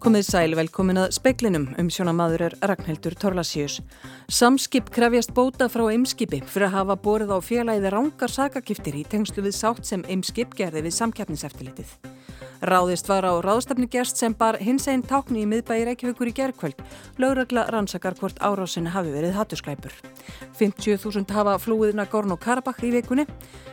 Komið sæl velkomin að speiklinum um sjónamaður er Ragnhildur Torlasíus. Samskip krefjast bóta frá Eimskipi fyrir að hafa borið á félagið rángar sakakiftir í tengslu við sátt sem Eimskip gerði við samkeppniseftilitið. Ráðist var á ráðstafnugjast sem bar hins einn tákni í miðbæri Reykjavíkur í gerðkvöld. Lauragla rannsakar hvort árásinni hafi verið hattusklæpur. 50.000 hafa flúið Nagorno-Karabakh í vikunni.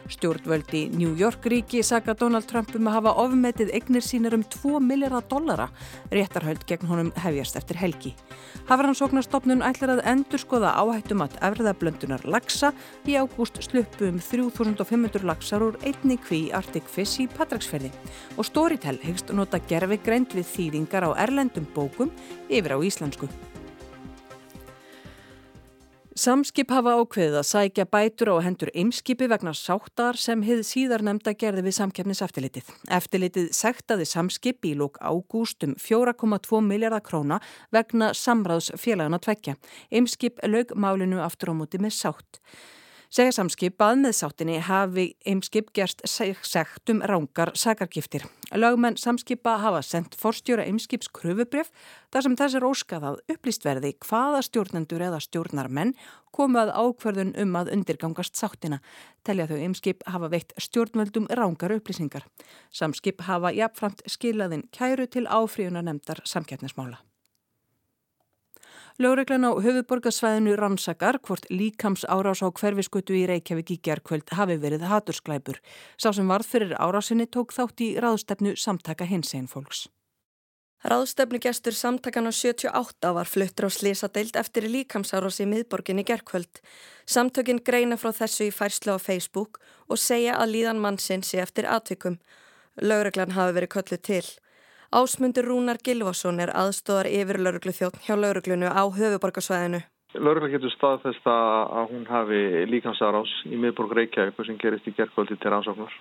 Stjórnvöld í New York ríki saka Donald Trump um að hafa ofmetið eignir sínir um 2 miljardar dollara. Réttarhöld gegn honum hefjast eftir helgi. Hafrannsóknarstofnun ætlar að endur skoða áhættum að efriðablöndunar lagsa. Í ágúst sluppu um 3500 lagsar úr einni kví Arctic Fish í Patraksferði. Og Storytel hegst nota gerfi greint við þýðingar á erlendum bókum yfir á íslensku. Samskip hafa ákveðið að sækja bætur á hendur ymskipi vegna sáttar sem hið síðar nefnda gerði við samkeppniseftilitið. Eftilitið sektaði samskip í lók ágúst um 4,2 miljardar króna vegna samráðs félagana tvekja. Ymskip lög málinu aftur á móti með sátt. Segja samskip að með sáttinni hafi eimskip gerst segt um rángar sakargiftir. Lögmenn samskipa hafa sendt forstjóra eimskips kröfubref þar sem þess er óskað að upplýst verði hvaða stjórnendur eða stjórnarmenn komu að ákverðun um að undirgangast sáttina. Telja þau eimskip hafa veitt stjórnvöldum rángar upplýsingar. Samskip hafa jafnframt skilaðinn kæru til áfríunar nefndar samkeppnismála. Lögreglan á höfuborgarsvæðinu rannsakar hvort líkams árás á hverfiskutu í Reykjavík í gerðkvöld hafi verið hatursklæpur. Sá sem varð fyrir árásinni tók þátt í ráðstefnu samtaka hins einn fólks. Ráðstefnugestur samtakana 78 var fluttur á Slisadeild eftir líkamsárás í miðborginni gerðkvöld. Samtökin greina frá þessu í færslu á Facebook og segja að líðan mannsinn sé eftir atvikum. Lögreglan hafi verið kölluð til. Ásmundur Rúnar Gilvason er aðstóðar yfir lauruglu þjótt hjá lauruglunu á höfuborgarsvæðinu. Laurugla getur staðfesta að hún hafi líkansarás í miðborg Reykjavík sem gerist í gerðkvöldi til rannsóknar.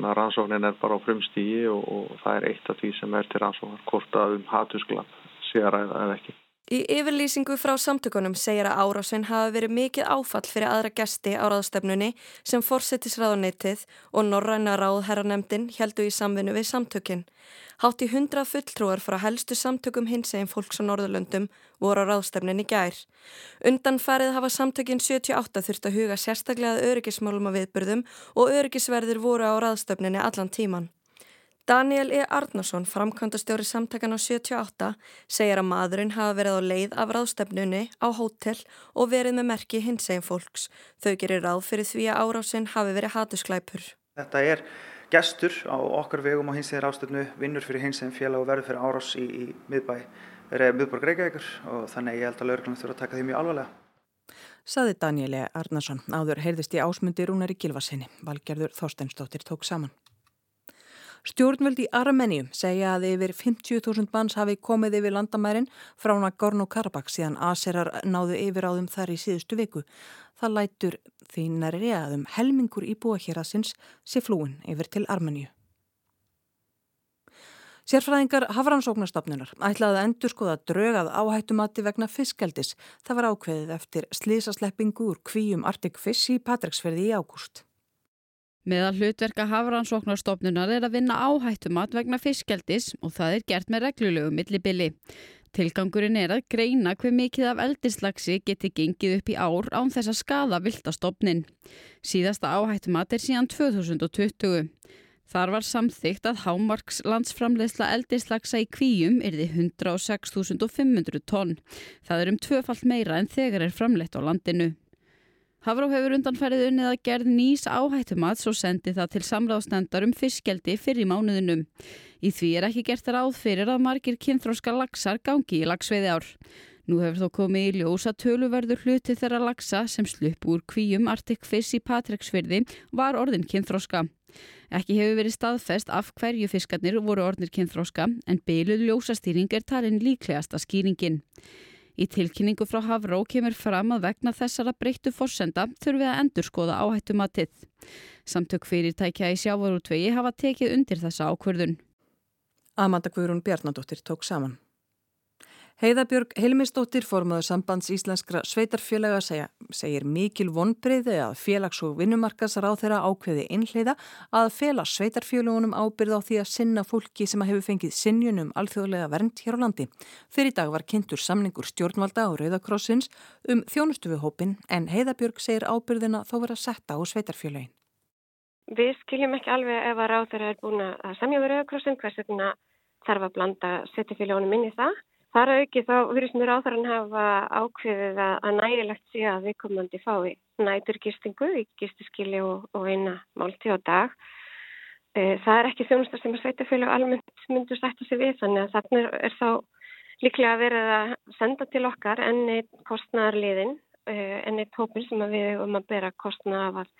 Rannsóknin er bara á frumstígi og, og það er eitt af því sem er til rannsóknar, hvort að um hatusglap sé að ræða eða ekki. Í yfirlýsingu frá samtökunum segir að árásinn hafi verið mikið áfall fyrir aðra gesti á ráðstefnunni sem fórsetisráðunitið og Norræna ráðherranemdin heldu í samvinnu við samtökinn. Hátt í hundra fulltrúar frá helstu samtökum hins eginn fólks á Norðurlöndum voru á ráðstefnunni gær. Undan farið hafa samtökinn 78 þurft að huga sérstaklega öryggismálum að viðbyrðum og öryggisverðir voru á ráðstefnunni allan tíman. Daniel E. Arnason, framkvæmdastjóri samtakana 78, segir að maðurinn hafa verið á leið af ráðstefnunni á hótel og verið með merki hins eginn fólks. Þau gerir ráð fyrir því að árásinn hafi verið hatusklæpur. Þetta er gestur á okkar vegum á hins eginn ráðstefnu, vinnur fyrir hins eginn félag og verður fyrir árás í, í miðbæ, verið miðborg Reykjavíkur og þannig ég held að lauruglanum þurfa að taka því mjög alvarlega. Saði Daniel E. Arnason, áður heyrðist í ásmundi Rúnari Gilvasinni, valgerður Þorsteinsdóttir tók saman. Stjórnvöld í Armeníum segja að yfir 50.000 manns hafi komið yfir landamærin frá Nagorno-Karabakh síðan Aserar náðu yfir á þeim þar í síðustu viku. Það lætur því næri að um helmingur að sinns sé flúin yfir til Armeníu. Sérfræðingar Hafrannsóknarstofnunar ætlaði að endur skoða draugað áhættumati vegna fiskaldis. Það var ákveðið eftir slísasleppingu úr kvíum Arctic Fish í Patræksferði í ágúst. Meðal hlutverka hafrannsóknarstofnunar er að vinna áhættumat vegna fiskjeldis og það er gert með reglulegu millibili. Tilgangurinn er að greina hver mikið af eldislagsi geti gengið upp í ár án þess að skada viltastofnin. Síðasta áhættumat er síðan 2020. Þar var samþygt að Hámarks landsframleysla eldislagsa í kvíum yrði 106.500 tonn. Það er um tvöfalt meira en þegar er framleitt á landinu. Hafró hefur undanfærið unnið að gerð nýs áhættumats og sendi það til samráðsnendar um fiskjaldi fyrir mánuðinum. Í því er ekki gert ráð fyrir að margir kynþróska lagsar gangi í lagsveiði ár. Nú hefur þó komið í ljósa töluverður hluti þeirra lagsa sem slupp úr kvíum Arctic Fish í Patreksfyrði var orðin kynþróska. Ekki hefur verið staðfest af hverju fiskarnir voru orðnir kynþróska en beiluð ljósastýring er talin líklegasta skýringin. Í tilkynningu frá Havró kemur fram að vegna þessara breyttu fórsenda þurfið að endur skoða áhættumatið. Samtök fyrirtækja í sjávarútvegi hafa tekið undir þessa ákverðun. Amanda Guðrún Bjarnadóttir tók saman. Heiðabjörg Helmistóttir formaður sambands íslenskra sveitarfélaga segja, segir mikil vonbreyði að félags- og vinnumarkasar á þeirra ákveði innleiða að fela sveitarfélagunum ábyrð á því að sinna fólki sem hefur fengið sinjunum alþjóðlega vernd hér á landi. Fyrir dag var kynntur samningur stjórnvalda á Rauðakrossins um þjónustu við hópin en Heiðabjörg segir ábyrðina þó vera setta á sveitarfélagin. Við skiljum ekki alveg ef að ráð þeirra er búin að samja við Rauðakrossin hvers vegna þarf að blanda sveitarfélagunum inn í það. Þar auki þá virðist mér áþarann hafa ákveðið að nægilegt sé að viðkomandi fái nætur gistingu í gistiskili og, og eina málti á dag. E, það er ekki þjónustar sem að sveitafélag almennt myndur sætta sig við þannig að þarna er þá líklega verið að senda til okkar enn eitt kostnæðarliðin, e, enn eitt hópin sem við hefum að bera kostnæða að,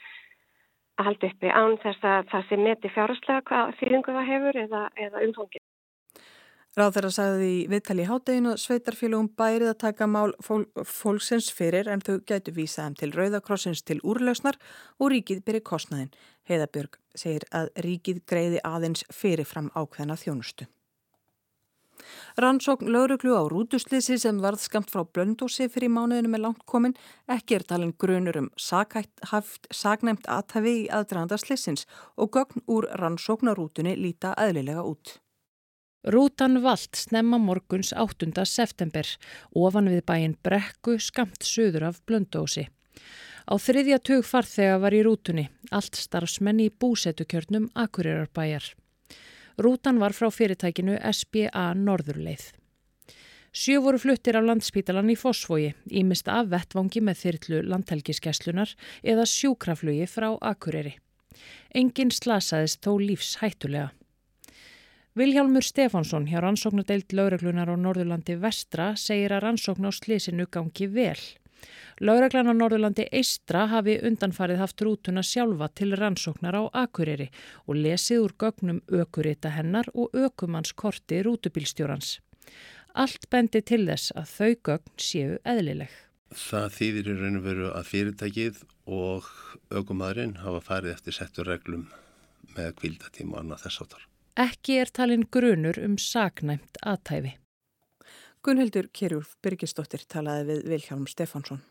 að halda uppi án þess að það sé meti fjárhastlega hvað fyrringu það hefur eða, eða umfangið. Ráð þeirra sagði í viðtali í hátteginu að sveitarfélagum bærið að taka mál fól, fólksins fyrir en þau gætu vísaðum til Rauðakrossins til úrlausnar og ríkið byrja kostnaðin. Heiðabjörg segir að ríkið greiði aðeins fyrirfram ákveðna þjónustu. Rannsókn lauruglu á rútuslýsi sem varð skamt frá blöndósi fyrir mánuðinu með langt komin ekki er talin grunur um sagnæmt aðtæfi í aðdraðandarslýsins og gögn úr rannsóknarútunni líta aðlilega út. Rútan vald snemma morguns 8. september ofan við bæin Brekku skamt söður af Blöndósi. Á þriðja tug farþega var í rútunni, allt starfsmenn í búsetukjörnum Akureyrarbæjar. Rútan var frá fyrirtækinu SBA Norðurleið. Sjö voru fluttir af landspítalan í Fossvogi, ímist af vettvangi með þyrlu landhelgiskeslunar eða sjúkraflugi frá Akureyri. Engin slasaðist þó lífs hættulega. Viljálmur Stefánsson hjá rannsóknadeild laureglunar á Norðurlandi Vestra segir að rannsókn á slísinu gangi vel. Laureglan á Norðurlandi Eistra hafi undanfarið haft rútuna sjálfa til rannsóknar á Akureyri og lesið úr gögnum ökurita hennar og ökumannskorti rútubílstjórans. Allt bendi til þess að þau gögn séu eðlileg. Það þýðir í raun og veru að fyrirtækið og ökumadurinn hafa farið eftir settur reglum með kvildatíma og annað þess áttar. Ekki er talin grunur um saknæmt aðtæfi. Gunnhildur Kjærjúlf Byrkisdóttir talaði við Vilhjálm Stefánsson.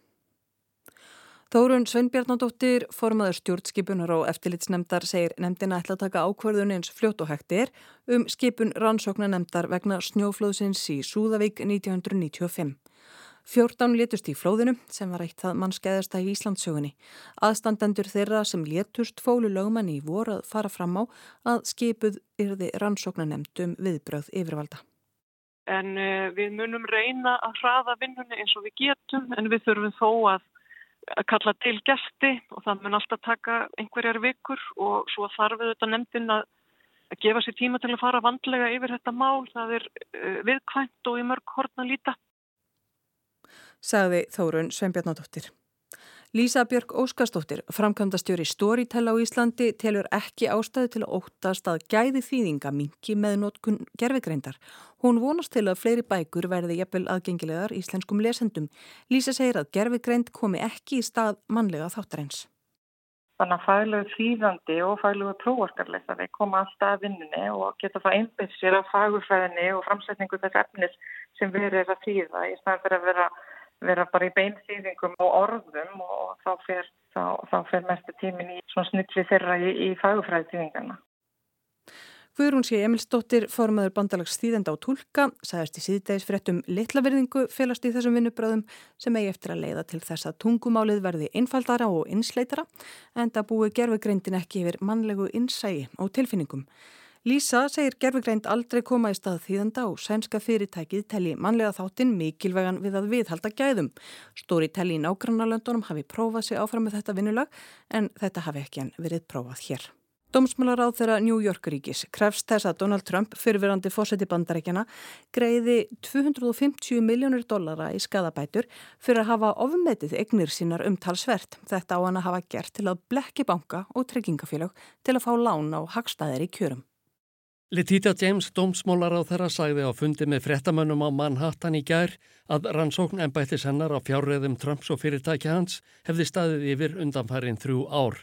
Þórun Sveinbjarnadóttir, formaður stjórnskipunar og eftirlitsnemdar, segir nefndina ætla að taka ákvarðun eins fljótt og hægt er um skipun rannsóknanemdar vegna snjóflóðsins í Súðavík 1995. Fjórtán létust í flóðinu sem var eitt það mannskæðasta í Íslandsögunni. Aðstandendur þeirra sem létust fólu lögmanni í voru að fara fram á að skipuð yrði rannsóknanemdum viðbröð yfirvalda. En uh, við munum reyna að hraða vinnunni eins og við getum en við þurfum þó að, að kalla til gæsti og það mun alltaf taka einhverjar vikur og svo þarf við þetta nefndin að, að gefa sér tíma til að fara vandlega yfir þetta mál. Það er uh, viðkvæmt og í mörg hortna líta sagði Þórun Sveinbjarnadóttir. Lísa Björk Óskarsdóttir, framkvæmdastjóri Storytel á Íslandi, telur ekki ástæðu til að óttast að gæði þýðinga mingi með notkun gerfigreindar. Hún vonast til að fleiri bækur verði jafnvel aðgengilegar íslenskum lesendum. Lísa segir að gerfigreind komi ekki í stað mannlega þáttarins. Þannig að faglegu þýðandi og faglegu prófarkarleisari koma alltaf að vinnunni og geta það einbyrð sér á fagurfræðinni og framsetningu þess efnis sem verið að þýða í staðan fyrir að vera vera bara í beinþýðingum og orðum og þá fer, þá, þá fer mestu tímin í svona snilli þeirra í, í fagufræðiþýðingarna. Guðrún sé Emilsdóttir, formaður bandalags þýðenda á tólka, sagðist í síðdeis fréttum litlaverðingu félast í þessum vinnubröðum sem eigi eftir að leiða til þess að tungumálið verði einfaldara og insleitara en það búi gerfugreindin ekki yfir mannlegu innsægi og tilfinningum. Lísa segir gerfugreind aldrei koma í stað þýðanda og sænska fyrirtækið telli mannlega þáttinn mikilvegan við að viðhalda gæðum. Stóri telli í nágrannarlöndunum hafi prófað sig áfram með þetta vinnulag en þetta hafi ekki enn verið prófað hér. Dómsmálaráð þeirra New York ríkis krefst þess að Donald Trump, fyrirverandi fórseti bandarækjana, greiði 250 miljónir dollara í skadabætur fyrir að hafa ofmetið egnir sínar umtalsvert. Þetta á hann að hafa gert til að blekki banka og trekkingafélag til að fá lán á hagstaðir í kjörum. Letita James, dómsmólar á þeirra, sagði á fundi með frettamönnum á Manhattan í gær að rannsókn ennbættis hennar á fjárreðum Trumps og fyrirtækja hans hefði staðið yfir undanfærin þrjú ár.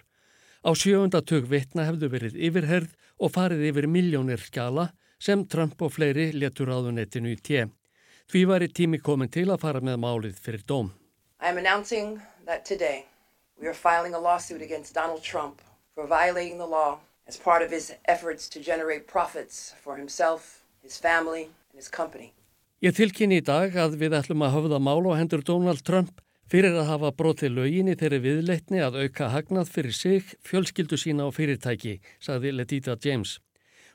Á sjöundatug vitna hefðu verið yfirherð og farið yfir miljónir skjala sem Trump og fleiri letur áðunettinu í tje. Því var í tími komin til að fara með málið fyrir dóm. I am announcing that today we are filing a lawsuit against Donald Trump for violating the law as part of his efforts to generate profits for himself, his family and his company. Ég tilkynni í dag að við ætlum að höfða mál á hendur Donald Trump fyrir að hafa brotið lögin í þeirri viðleitni að auka hagnað fyrir sig, fjölskyldu sína og fyrirtæki, sagði Letita James.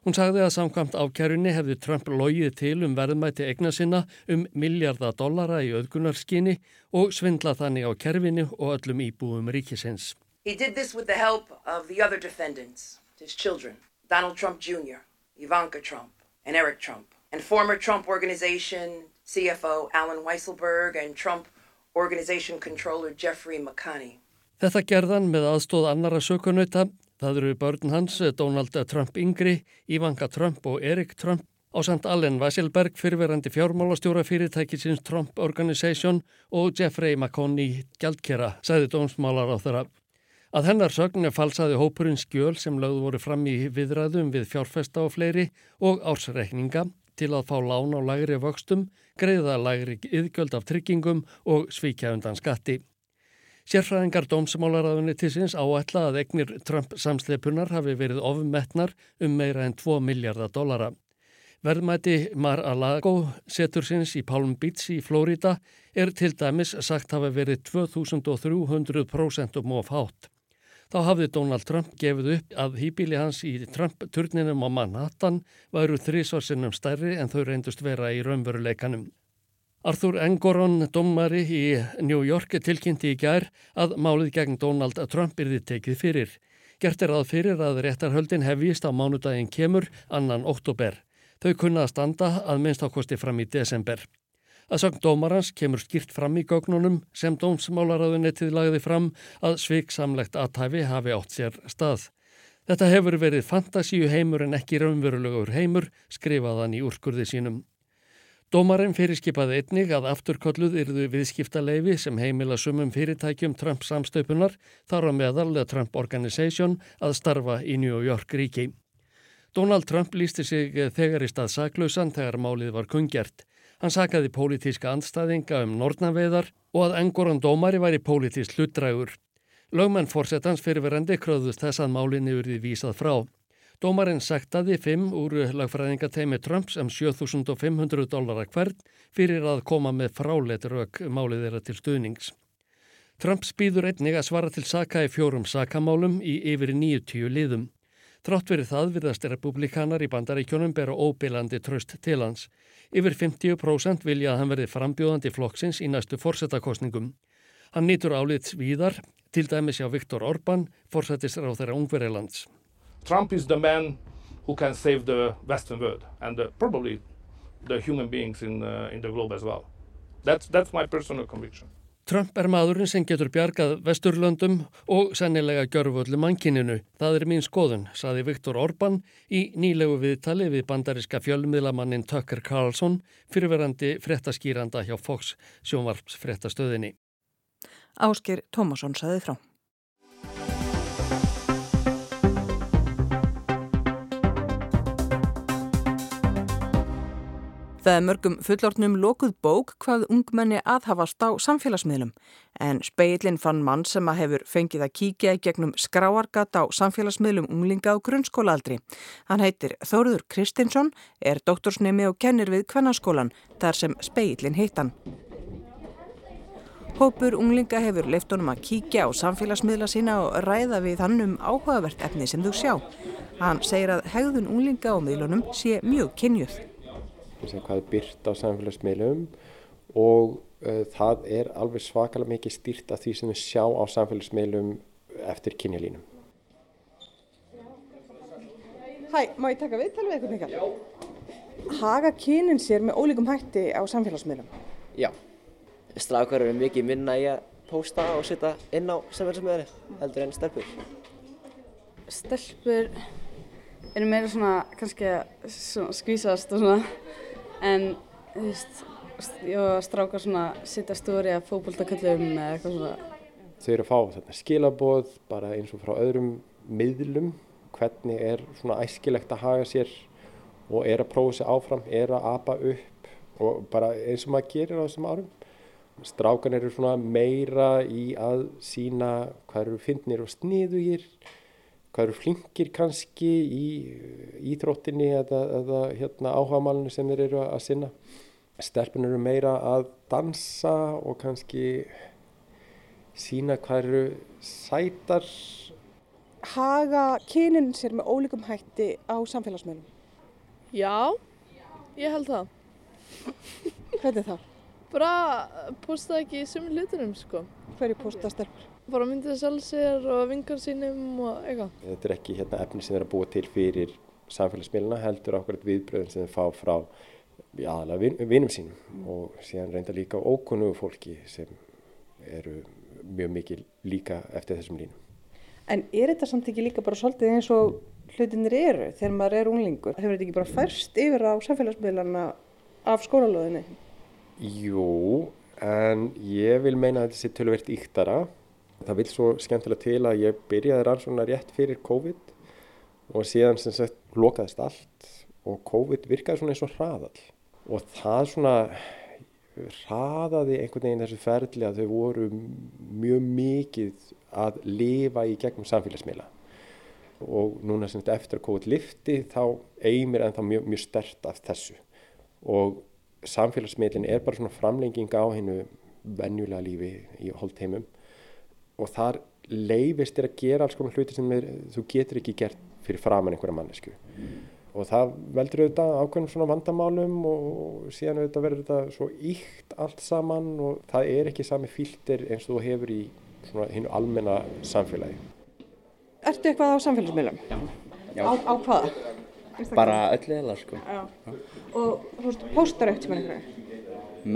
Hún sagði að samkvæmt ákjærunni hefði Trump logið til um verðmæti egna sinna um miljardadollara í auðgunarskinni og svindla þannig á kerfinu og öllum íbúum ríkisins. He did this with the help of the other defendants, his children, Donald Trump Jr., Ivanka Trump and Eric Trump. and former Trump Organization CFO Alan Weisselberg and Trump Organization Controller Jeffrey McConney. Þetta gerðan með aðstóð annara sökunauta, það eru börn hans Donald Trump yngri, Ivanka Trump og Erik Trump á samt Allen Weisselberg fyrverandi fjármálastjóra fyrirtækisins Trump Organization og Jeffrey McConney gjaldkera, sagði dómsmálar á þeirra. Að hennar sögn falsaði hópurinn skjöl sem lögðu voru fram í viðræðum við fjárfesta og fleiri og ársreikninga til að fá lán á lægri vöxtum, greiða lægri yðgjöld af tryggingum og svíkja undan skatti. Sérfræðingar dómsmálaráðunni til sinns áætla að egnir Trump samsleipunar hafi verið ofmetnar um meira en 2 miljardar dollara. Verðmæti Mar-a-Lago setur sinns í Palm Beach í Flórida er til dæmis sagt hafa verið 2300% um of hátt. Þá hafði Donald Trump gefið upp að hýbíli hans í Trump-turninum á Manhattan varu þrísvarsinnum stærri en þau reyndust vera í raunveruleikanum. Arthur Engoron, domari í New York, tilkynnti í gær að málið gegn Donald Trump yrði tekið fyrir. Gert er að fyrir að réttarhöldin hefist á mánudaginn kemur annan oktober. Þau kunna að standa að minnst ákosti fram í desember. Að sögn dómarans kemur skýrt fram í gögnunum sem dómsmálaráðunettið lagði fram að sviksamlegt aðtæfi hafi átt sér stað. Þetta hefur verið fantasíu heimur en ekki raunverulegur heimur, skrifaðan í úrskurði sínum. Dómarinn fyrirskipaði einnig að afturkolluð yrðu viðskiptaleifi sem heimila sumum fyrirtækjum Trump samstöpunar þar á meðal Trump Organization að starfa í New York ríki. Donald Trump lísti sig þegar í stað saklausan þegar málið var kungjart. Hann sakaði pólitíska andstaðinga um nortnaveiðar og að engoran dómari væri pólitísk hlutdrægur. Lögmenn fórsetans fyrirverandi kröðust þess að málinni urði vísað frá. Dómarinn sektaði 5 úr lagfræðingateimi Trumps um 7500 dólara hvern fyrir að koma með fráleitt rauk málið þeirra til stuðnings. Trump spýður einnig að svara til saka í fjórum sakamálum í yfir 90 liðum. Trátt verið það virðast republikanar í bandaríkjónum bera óbylandi tröst til hans. Yfir 50% vilja að hann verði frambjóðandi flokksins í næstu fórsetakostningum. Hann nýtur álits víðar, til dæmis hjá Viktor Orbán, fórsetistur á þeirra Ungverilands. Trump is the man who can save the western world and the, probably the human beings in, uh, in the globe as well. That's, that's my personal conviction. Trump er maðurinn sem getur bjargað vesturlöndum og sennilega gjörföldu mannkininu. Það er mín skoðun, saði Viktor Orbán í nýlegu viðtali við bandariska fjölmiðlamannin Tucker Carlson fyrirverandi frettaskýranda hjá Fox sjónvarps frettastöðinni. Áskir Tómasson saði frá. Það er mörgum fullortnum lokuð bók hvað ungmenni aðhafast á samfélagsmiðlum en speilin fann mann sem að hefur fengið að kíkja gegnum skráargat á samfélagsmiðlum unglinga á grunnskólaaldri. Hann heitir Þóruður Kristinsson, er doktorsnemi og kennir við kvennarskólan þar sem speilin heitan. Hópur unglinga hefur leift honum að kíkja á samfélagsmiðla sína og ræða við hann um áhugavert efni sem þú sjá. Hann segir að hegðun unglinga á miðlunum sé mjög kynjuð hvað er byrt á samfélagsmiðlum og uh, það er alveg svakalega mikið stýrt af því sem við sjá á samfélagsmiðlum eftir kynjalínum. Hæ, má ég taka viðtal við eitthvað mikilvægt? Já. Haga kynin sér með ólíkum hætti á samfélagsmiðlum? Já, strafkvæður eru mikið minna í að pósta og setja inn á samfélagsmiðari heldur en stelpur. Stelpur eru meira svona kannski að skvísast og svona en þú veist, ég var að stráka svona sitta stóri að fókbóltaköllum eða eitthvað svona. Þau eru að fá þarna skilaboð bara eins og frá öðrum miðlum, hvernig er svona æskilegt að haga sér og er að prófa sér áfram, er að apa upp og bara eins og maður gerir á þessum árum. Strákan eru svona meira í að sína hvað eru fyndnir og sniðugir, hvað eru flinkir kannski í íþróttinni eða, eða hérna, áhagamálinu sem þeir eru að sinna. Stelpun eru meira að dansa og kannski sína hvað eru sætar. Haga kynin sér með ólíkum hætti á samfélagsmiðlum? Já, ég held það. Hvernig þá? Bara posta ekki sumir hlutunum sko. Hverju posta stelpur? Bara myndið sjálf sér og vingar sínum og eitthvað. Þetta er ekki hérna, efni sem er að búa til fyrir samfélagsmiðluna heldur okkur viðbröðin sem þeir fá frá aðalega vin, vinum sínum og síðan reynda líka ókunnugu fólki sem eru mjög mikið líka eftir þessum línum. En er þetta samt ekki líka bara svolítið eins og hlutinir eru þegar maður er unglingur? Hefur þetta ekki bara færst yfir á samfélagsmiðlana af skólalóðinni? Jú, en ég vil meina að þetta sé tölvert íktara. Það vil svo skemmtilega til að ég byrjaði rannsóna rétt fyrir COVID og síðan sem sagt lokaðist allt og COVID virkaði svona eins og hraðall. Og það svona hraðaði einhvern veginn þessu ferli að þau voru mjög mikið að lifa í gegnum samfélagsmiðla. Og núna sem þetta eftir að COVID lifti þá eigmir en þá mjög, mjög stert af þessu. Og samfélagsmiðlin er bara svona framlenging á hennu venjulega lífi í holdheimum og þar leifist er að gera alls konar hluti sem er, þú getur ekki gert fyrir framann einhverja mannesku og það veldur auðvitað ákveðnum svona vandamálum og síðan auðvitað verður þetta svo íkt allt saman og það er ekki sami fíltir eins og þú hefur í svona hinnu almenna samfélagi. Ertu eitthvað á samfélagsmiðlum? Já. Já. Á, á hvaða? Bara öllu eða sko. Já. Og þú veist, postar eftir með einhverju?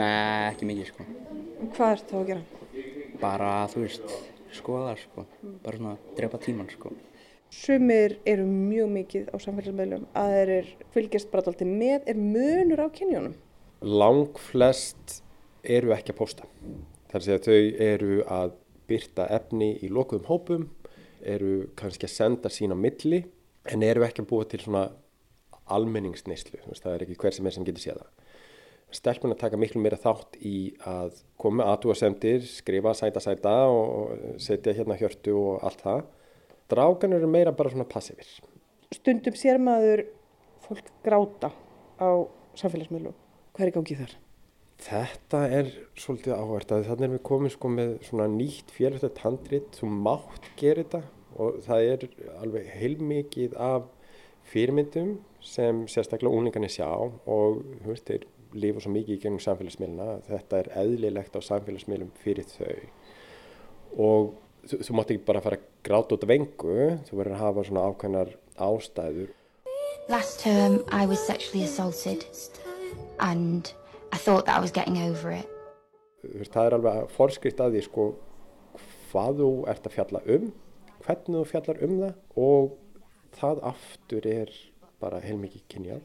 Með ekki mikið sko. Hvað ert þá að gera? Bara þú veist, skoða sko. Bara svona drepa tíman sko. Sumir eru mjög mikið á samfélagsmiðlum að þeir er fylgjast bara alltaf með, er munur á kynjónum? Lang flest eru ekki að posta. Þar sé að þau eru að byrta efni í lokuðum hópum, eru kannski að senda sína milli en eru ekki að búa til svona almenningsneislu, það er ekki hver sem er sem getur séð það. Stelpun að taka miklu meira þátt í að koma aðtúasendir, skrifa sæta sæta og setja hérna hjörtu og allt það. Drákan eru meira bara svona passivir. Stundum sér maður fólk gráta á samfélagsmiðlum. Hvað er í gangi þar? Þetta er svolítið áhvert að þannig erum við komið sko með svona nýtt félagslegt handrit, þú mátt gera þetta og það er alveg heilmikið af fyrirmyndum sem sérstaklega úlingarnir sjá og þú veist, þeir lifa svo mikið í gegnum samfélagsmiðluna þetta er eðlilegt á samfélagsmiðlum fyrir þau og þú, þú mátt ekki bara fara að gráta út af vengu, þú verður að hafa svona ákveðnar ástæður Last term I was sexually assaulted and I thought that I was getting over it. Það er alveg forskrift að því sko hvað þú ert að fjalla um, hvernig þú fjallar um það og það aftur er bara heilmikið kynjað.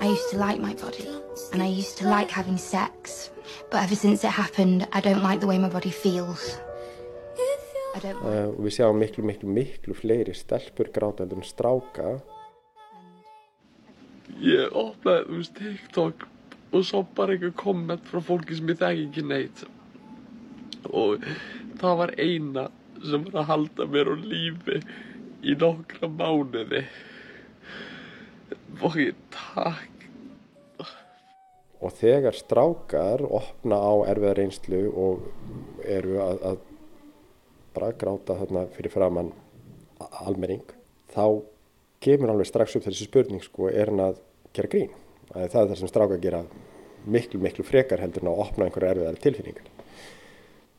I used to like my body and I used to like having sex but ever since it happened I don't like the way my body feels. Uh, við sjáum miklu, miklu, miklu fleiri stelpur grátaður en stráka. Ég opnaði, þú veist, TikTok og svo bara einhver komment frá fólki sem ég þekki ekki neitt og það var eina sem var að halda mér á lífi í nokkra mánuði ég takk. Og þegar strákar opna á erfiða reynslu og eru að, að bara gráta þarna fyrir framann almenning þá kemur alveg strax upp þessi spurning sko er hann að gera grín? Það er það sem strákar gera miklu miklu frekar heldur en að opna einhverja erfiðar tilfinningar.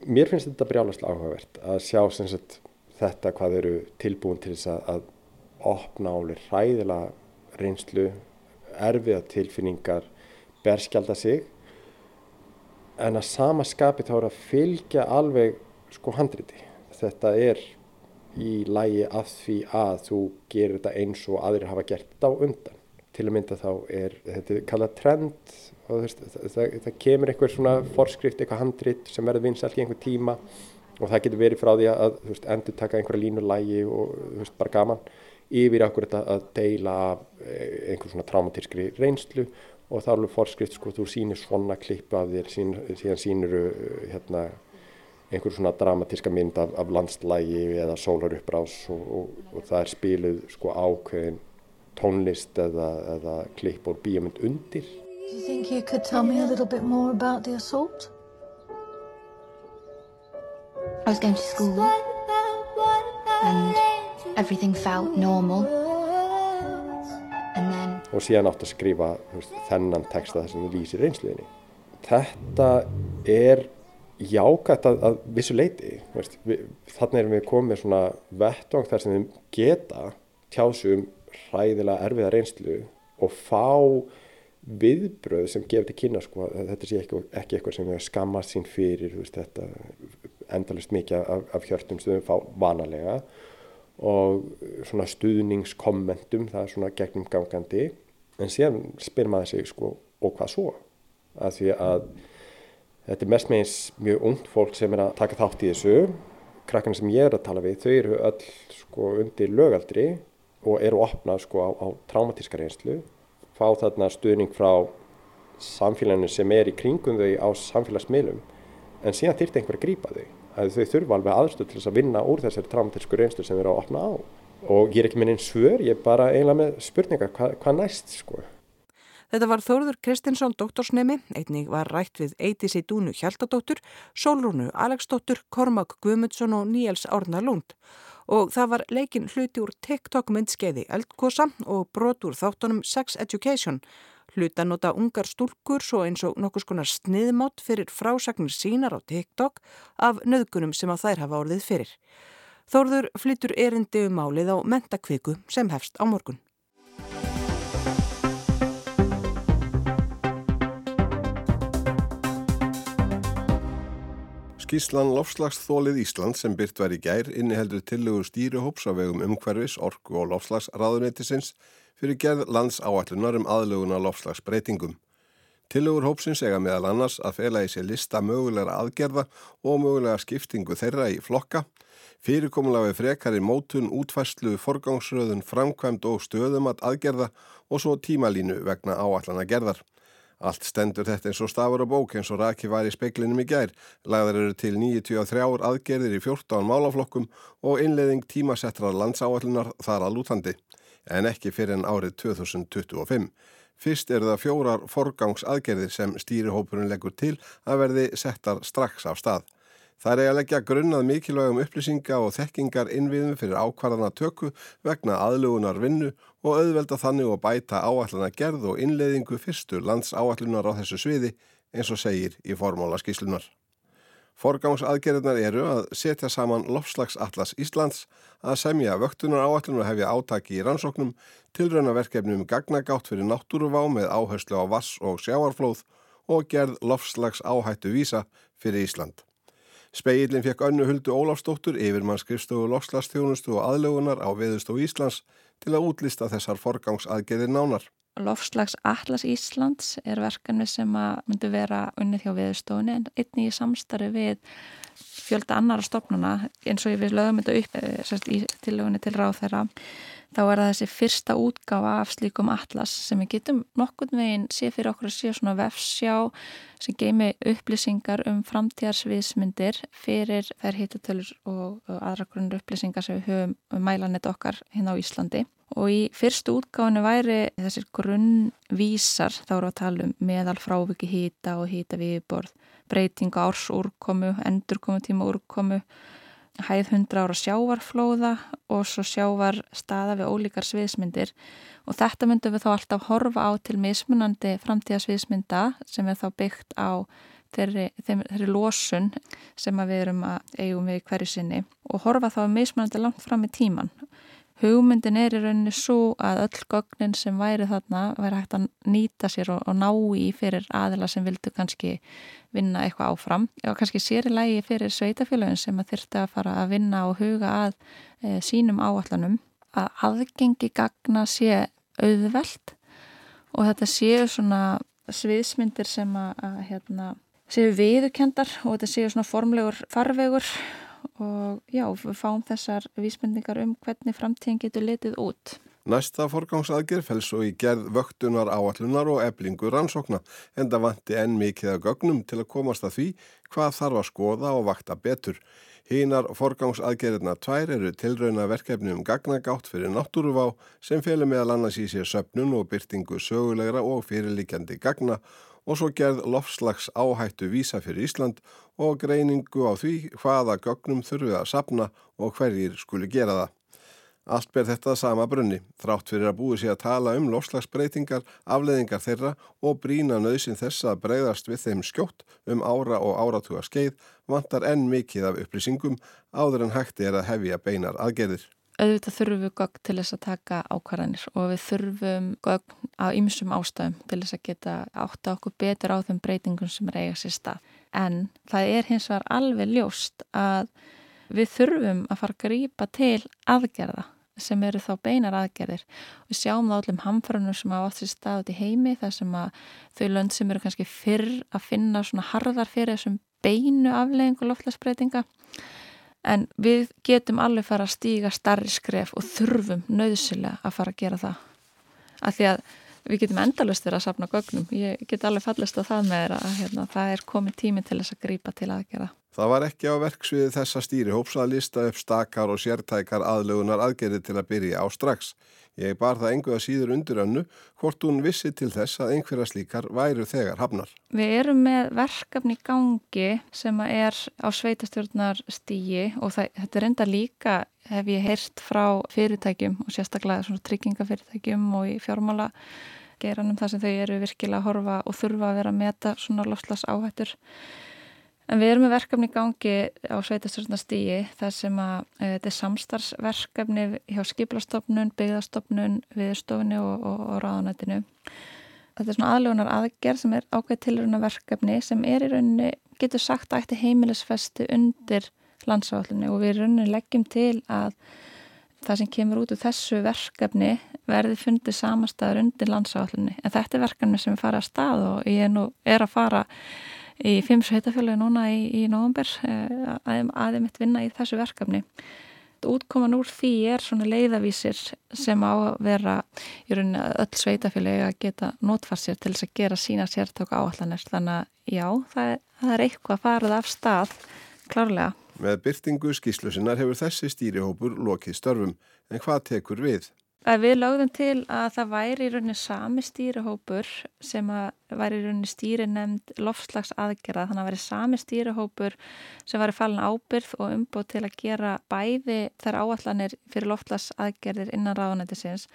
Mér finnst þetta brjálaslega áhugavert að sjá sagt, þetta hvað eru tilbúin til þess að, að opna áli hræðilega reynslu erfiða tilfinningar berskjálta sig. En að sama skapi þá er að fylgja alveg sko handriti. Þetta er í lægi að því að þú gerir þetta eins og aðrir hafa gert þetta á undan. Til að mynda þá er þetta kallað trend veist, það, það, það kemur einhver svona forskrift, eitthvað handrit sem verður vinsalt í einhver tíma og það getur verið frá því að veist, endur taka einhverja línulægi og veist, bara gaman yfir okkur þetta að deila af einhver svona traumatískri reynslu og það er alveg forskrift sko, þú sýnir svona klippu af þér, sín, síðan sýnir hérna, einhver svona dramatíska mynd af, af landslægi eða sólarupprás og, og, og það er spiluð sko ákveðin tónlist eða, eða klipp og bíomund undir. Do you think you could tell me a little bit more about the assault? I was going to school and then... Og síðan átt að skrifa veist, þennan texta þar sem þú lýsir reynsluðinni. Þetta er jákvæmt að, að vissu leiti. Veist, við, þannig erum við komið svona vettvang þar sem við geta tjásum hræðilega erfiða reynslu og fá viðbröð sem gefur til kynna sko, þetta sé ekki, ekki eitthvað sem skammast sín fyrir veist, þetta endalist mikið af, af hjörtum sem við fá vanalega og svona stuðningskommentum það er svona gegnum gangandi en síðan spyr maður sig sko og hvað svo? Að því að þetta er mest meins mjög ungt fólk sem er að taka þátt í þessu. Krakkarna sem ég er að tala við þau eru öll sko undir lögaldri og eru opnað sko á, á traumatíska reynslu. Fá þarna stuðning frá samfélaginu sem er í kringum þau á samfélagsmiðlum. En síðan þyrti einhver að grípa þau að þau þurfa alveg aðstöð til þess að vinna úr þessari traumatísku reynslu sem eru að opna á og ég er ekki með einn svör, ég er bara eiginlega með spurningar hvað, hvað næst sko Þetta var Þórður Kristinsson doktorsnemi, einnig var rætt við Eidísi Dúnu Hjaltadóttur, Sólrúnu Aleksdóttur, Kormák Guðmundsson og Níels Árna Lund. Og það var leikin hluti úr TikTok myndskeiði Eldkosa og brot úr þáttunum Sex Education. Hlutanóta ungar stúlkur svo eins og nokkus konar sniðmátt fyrir frásagnir sínar á TikTok af nöðgunum sem að þær hafa orðið fyrir. Þórður flyttur erindi um málið á mentakviku sem hefst á morgun. Skíslan Lofslagsþólið Ísland sem byrt var í gær inniheldur tillögur stýrihóps á vegum umhverfis, orku og lofslagsraðunetisins fyrir gerð lands áallunar um aðlöguna lofslagsbreytingum. Tillögur hópsins ega meðal annars að fela í sér lista mögulegra aðgerða og mögulega skiptingu þeirra í flokka, fyrirkomulega við frekari mótun, útfæslu, forgangsröðun, framkvæmt og stöðum að aðgerða og svo tímalínu vegna áallana gerðar. Allt stendur þetta eins og stafur á bók eins og Raki var í speiklinum í gær. Lagðar eru til 93 aðgerðir í 14 málaflokkum og innleðing tímasettrar landsáallunar þar að lútandi, en ekki fyrir en árið 2025. Fyrst eru það fjórar forgangsaðgerðir sem stýrihópurinn leggur til að verði settar strax af stað. Það er að leggja grunnað mikilvægum upplýsinga og þekkingar innviðum fyrir ákvarðana tökku vegna aðlugunar vinnu og auðvelda þannig og bæta áallana gerð og innleiðingu fyrstu lands áallunar á þessu sviði eins og segir í formóla skíslunar. Forgangsaðgerðnar eru að setja saman lofslagsatlas Íslands, að semja vöktunar áallun og hefja átaki í rannsóknum, tilraunaverkefnum gagnagátt fyrir náttúruvá með áherslu á vass og sjáarflóð og gerð lofslags áhættu vísa fyrir Ísland. Speillin fekk önnu huldu Ólafsdóttur yfir mann skrifstofu lofslagstjónustu og aðlögunar á Veðustofu Íslands til að útlista þessar forgangsaðgeðir nánar. Lofslags Atlas Íslands er verkanvi sem að myndi vera unnið hjá Veðustofunni en einnig í samstarfi við fjölda annara stofnuna eins og við lögum þetta upp eh, sérst, í tilögunni til ráð þeirra þá er það þessi fyrsta útgáfa af slíkum atlas sem við getum nokkurn veginn sé fyrir okkur að sé svona vefsjá sem geimi upplýsingar um framtíðarsviðsmyndir fyrir þær hitatölur og aðra grunnur upplýsingar sem við höfum um mælanett okkar hérna á Íslandi. Og í fyrstu útgáfinu væri þessir grunnvísar þá eru að tala um meðal fráviki hýta og hýta viðborð breytinga árs úrkomu, endurkomu tíma úrkomu hæð 100 ára sjávarflóða og svo sjávar staða við ólíkar sviðsmyndir. Og þetta myndum við þá alltaf horfa á til mismunandi framtíðasviðsmynda sem er þá byggt á þeirri, þeirri losun sem við erum að eigum við hverju sinni og horfa þá mismunandi langt fram í tíman hugmyndin er í rauninni svo að öll gögnin sem væri þarna væri hægt að nýta sér og, og ná í fyrir aðila sem vildu kannski vinna eitthvað áfram. Og kannski sér í lægi fyrir sveitafélagin sem að þyrta að fara að vinna og huga að e, sínum áallanum að aðgengi gagna sé auðvelt og þetta séu svona sviðsmyndir sem að, að hérna, séu viðukendar og þetta séu svona formlegur farvegur og já, við fáum þessar vísbendingar um hvernig framtíðin getur letið út. Næsta forgangsaðgerð fell svo í gerð vöktunar áallunar og eblingu rannsókna en það vanti enn mikið að gögnum til að komast að því hvað þarf að skoða og vakta betur. Hínar forgangsaðgerðina tvær eru tilrauna verkefni um gagnagátt fyrir náttúruvá sem felur meðal annars í sér söpnun og byrtingu sögulegra og fyrirlikjandi gagna og svo gerð lofslags áhættu vísa fyrir Ísland og greiningu á því hvaða gögnum þurfið að sapna og hverjir skuli gera það. Allt ber þetta sama brunni, þrátt fyrir að búið sér að tala um lofslagsbreytingar, afleðingar þeirra og brína nöðsin þess að breyðast við þeim skjótt um ára og áratuga skeið vantar enn mikið af upplýsingum áður en hætti er að hefja beinar aðgerðir. Auðvitað þurfum við gögn til þess að taka ákvarðanir og við þurfum gögn á ymsum ástæðum til þess að geta átta okkur betur á þeim breytingum sem er eiga sér stað. En það er hins vegar alveg ljóst að við þurfum að fara að grýpa til aðgerða sem eru þá beinar aðgerðir. Við sjáum það allum hamfrönur sem hafa átt sér stað út í heimi þar sem að þau lönd sem eru kannski fyrr að finna svona harðar fyrir þessum beinu afleggingu loftlagsbreytinga en við getum alveg fara að stíga starri skref og þurfum nöðsilega að fara að gera það. Af því að við getum endalust verið að sapna gögnum. Ég get alveg fallist á það með að hérna, það er komið tími til þess að grýpa til aðgerða. Það var ekki á verksviði þessa stýri hóps að lista upp stakar og sértækar aðlögunar aðgerði til að byrja á strax. Ég bar það enguða síður undir önnu hvort hún vissi til þess að einhverja slíkar væru þegar hafnar. Við erum með verkefni gangi sem er á sveitastjórnar stígi og það, þetta er enda líka hef ég heyrt frá fyrirtækjum og sérstaklega tryggingafyrirtækjum og í fjármála geranum þar sem þau eru virkilega að horfa og þurfa að vera að meta svona lofslas áhættur. En við erum með verkefni í gangi á sveitastörsnastígi þar sem að e, þetta er samstarfsverkefni hjá skiplastofnun, byggðastofnun, viðstofunni og, og, og ráðanættinu. Þetta er svona aðlugunar aðgerð sem er ákveð tilruna verkefni sem er í rauninni, getur sagt að ætti heimilisfesti undir landsáallinu og við í rauninni leggjum til að það sem kemur út úr þessu verkefni verði fundið samastæður undir landsáallinu. En þetta er verkefni sem er farið að stað og ég er, nú, er að fara í fimm sveitafjölu núna í, í nógumber eh, að, mitt vinna í þessu verkefni. Útkoman úr því er svona leiðavísir sem á að vera í rauninni að öll sveitafjölu að geta notfart sér til þess að gera sína sértöku áallanir. Þannig að já, það, það er eitthvað farið af stað, klárlega. Með byrtingu skíslusinnar hefur þessi stýrihópur lokið störfum, en hvað tekur við? Við lögðum til að það væri í rauninni sami stýrihópur sem væri í rauninni stýri nefnd lofslags aðgerða þannig að væri sami stýrihópur sem væri falin ábyrð og umbúð til að gera bæði þær áallanir fyrir lofslags aðgerðir innan ráðanættisins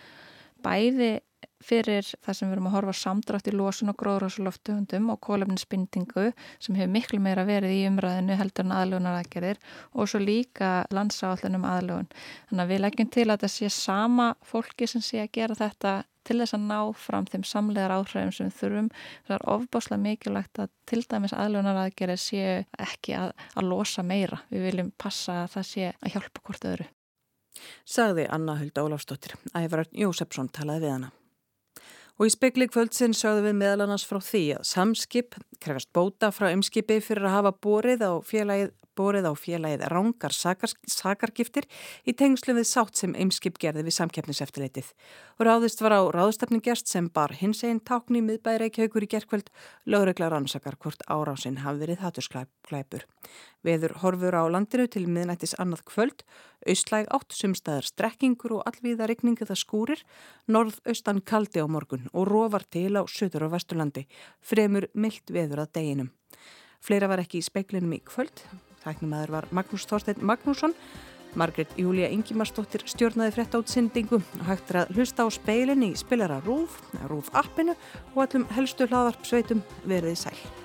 bæði fyrir það sem við erum að horfa samdrátt í losun og gróðrásuloftuhundum og kólefninsbindingu sem hefur miklu meira verið í umræðinu heldur en aðlugunar aðgerðir og svo líka landsáallunum aðlugun. Þannig að við leggjum til að það sé sama fólki sem sé að gera þetta til þess að ná fram þeim samlegar áhrifum sem við þurfum. Það er ofbáslega mikilvægt að til dæmis aðlugunar aðgerðir sé ekki að, að losa meira. Við viljum passa að það sé að hjálpa hvort öðru. Sagði Anna Hulda Ólafsdóttir. Ævar Jósefsson talaði við hana. Og í spekli kvöldsinn sögðu við meðal annars frá því að samskip krefast bóta frá ymskipi fyrir að hafa borið á félagið borið á félagið rángar sakargiftir í tengslu við sátt sem ymskip gerði við samkeppniseftileitið. Ráðist var á ráðstafningjast sem bar hins einn tákni miðbæri ekki haugur í gerkvöld lögreglar ansakar hvort árásinn hafi verið hattursklæpur. Veður horfur á landinu til miðnættis annað kvöld, austlæg átt sumstaðar strekkingur og allvíða regningu það skúrir, norðaustan kaldi á morgun og róvar til á söður og vesturlandi, fremur myllt veður að deginum. Fleira var ekki í speiklinum í kvöld, Tæknumæður var Magnús Þorstein Magnússon. Margret Júlia Ingimarsdóttir stjórnaði frétt átsendingu og hægt er að hlusta á speilin í spilara Rúf, Rúf appinu og allum helstu hlaðvarp sveitum verðið sæl.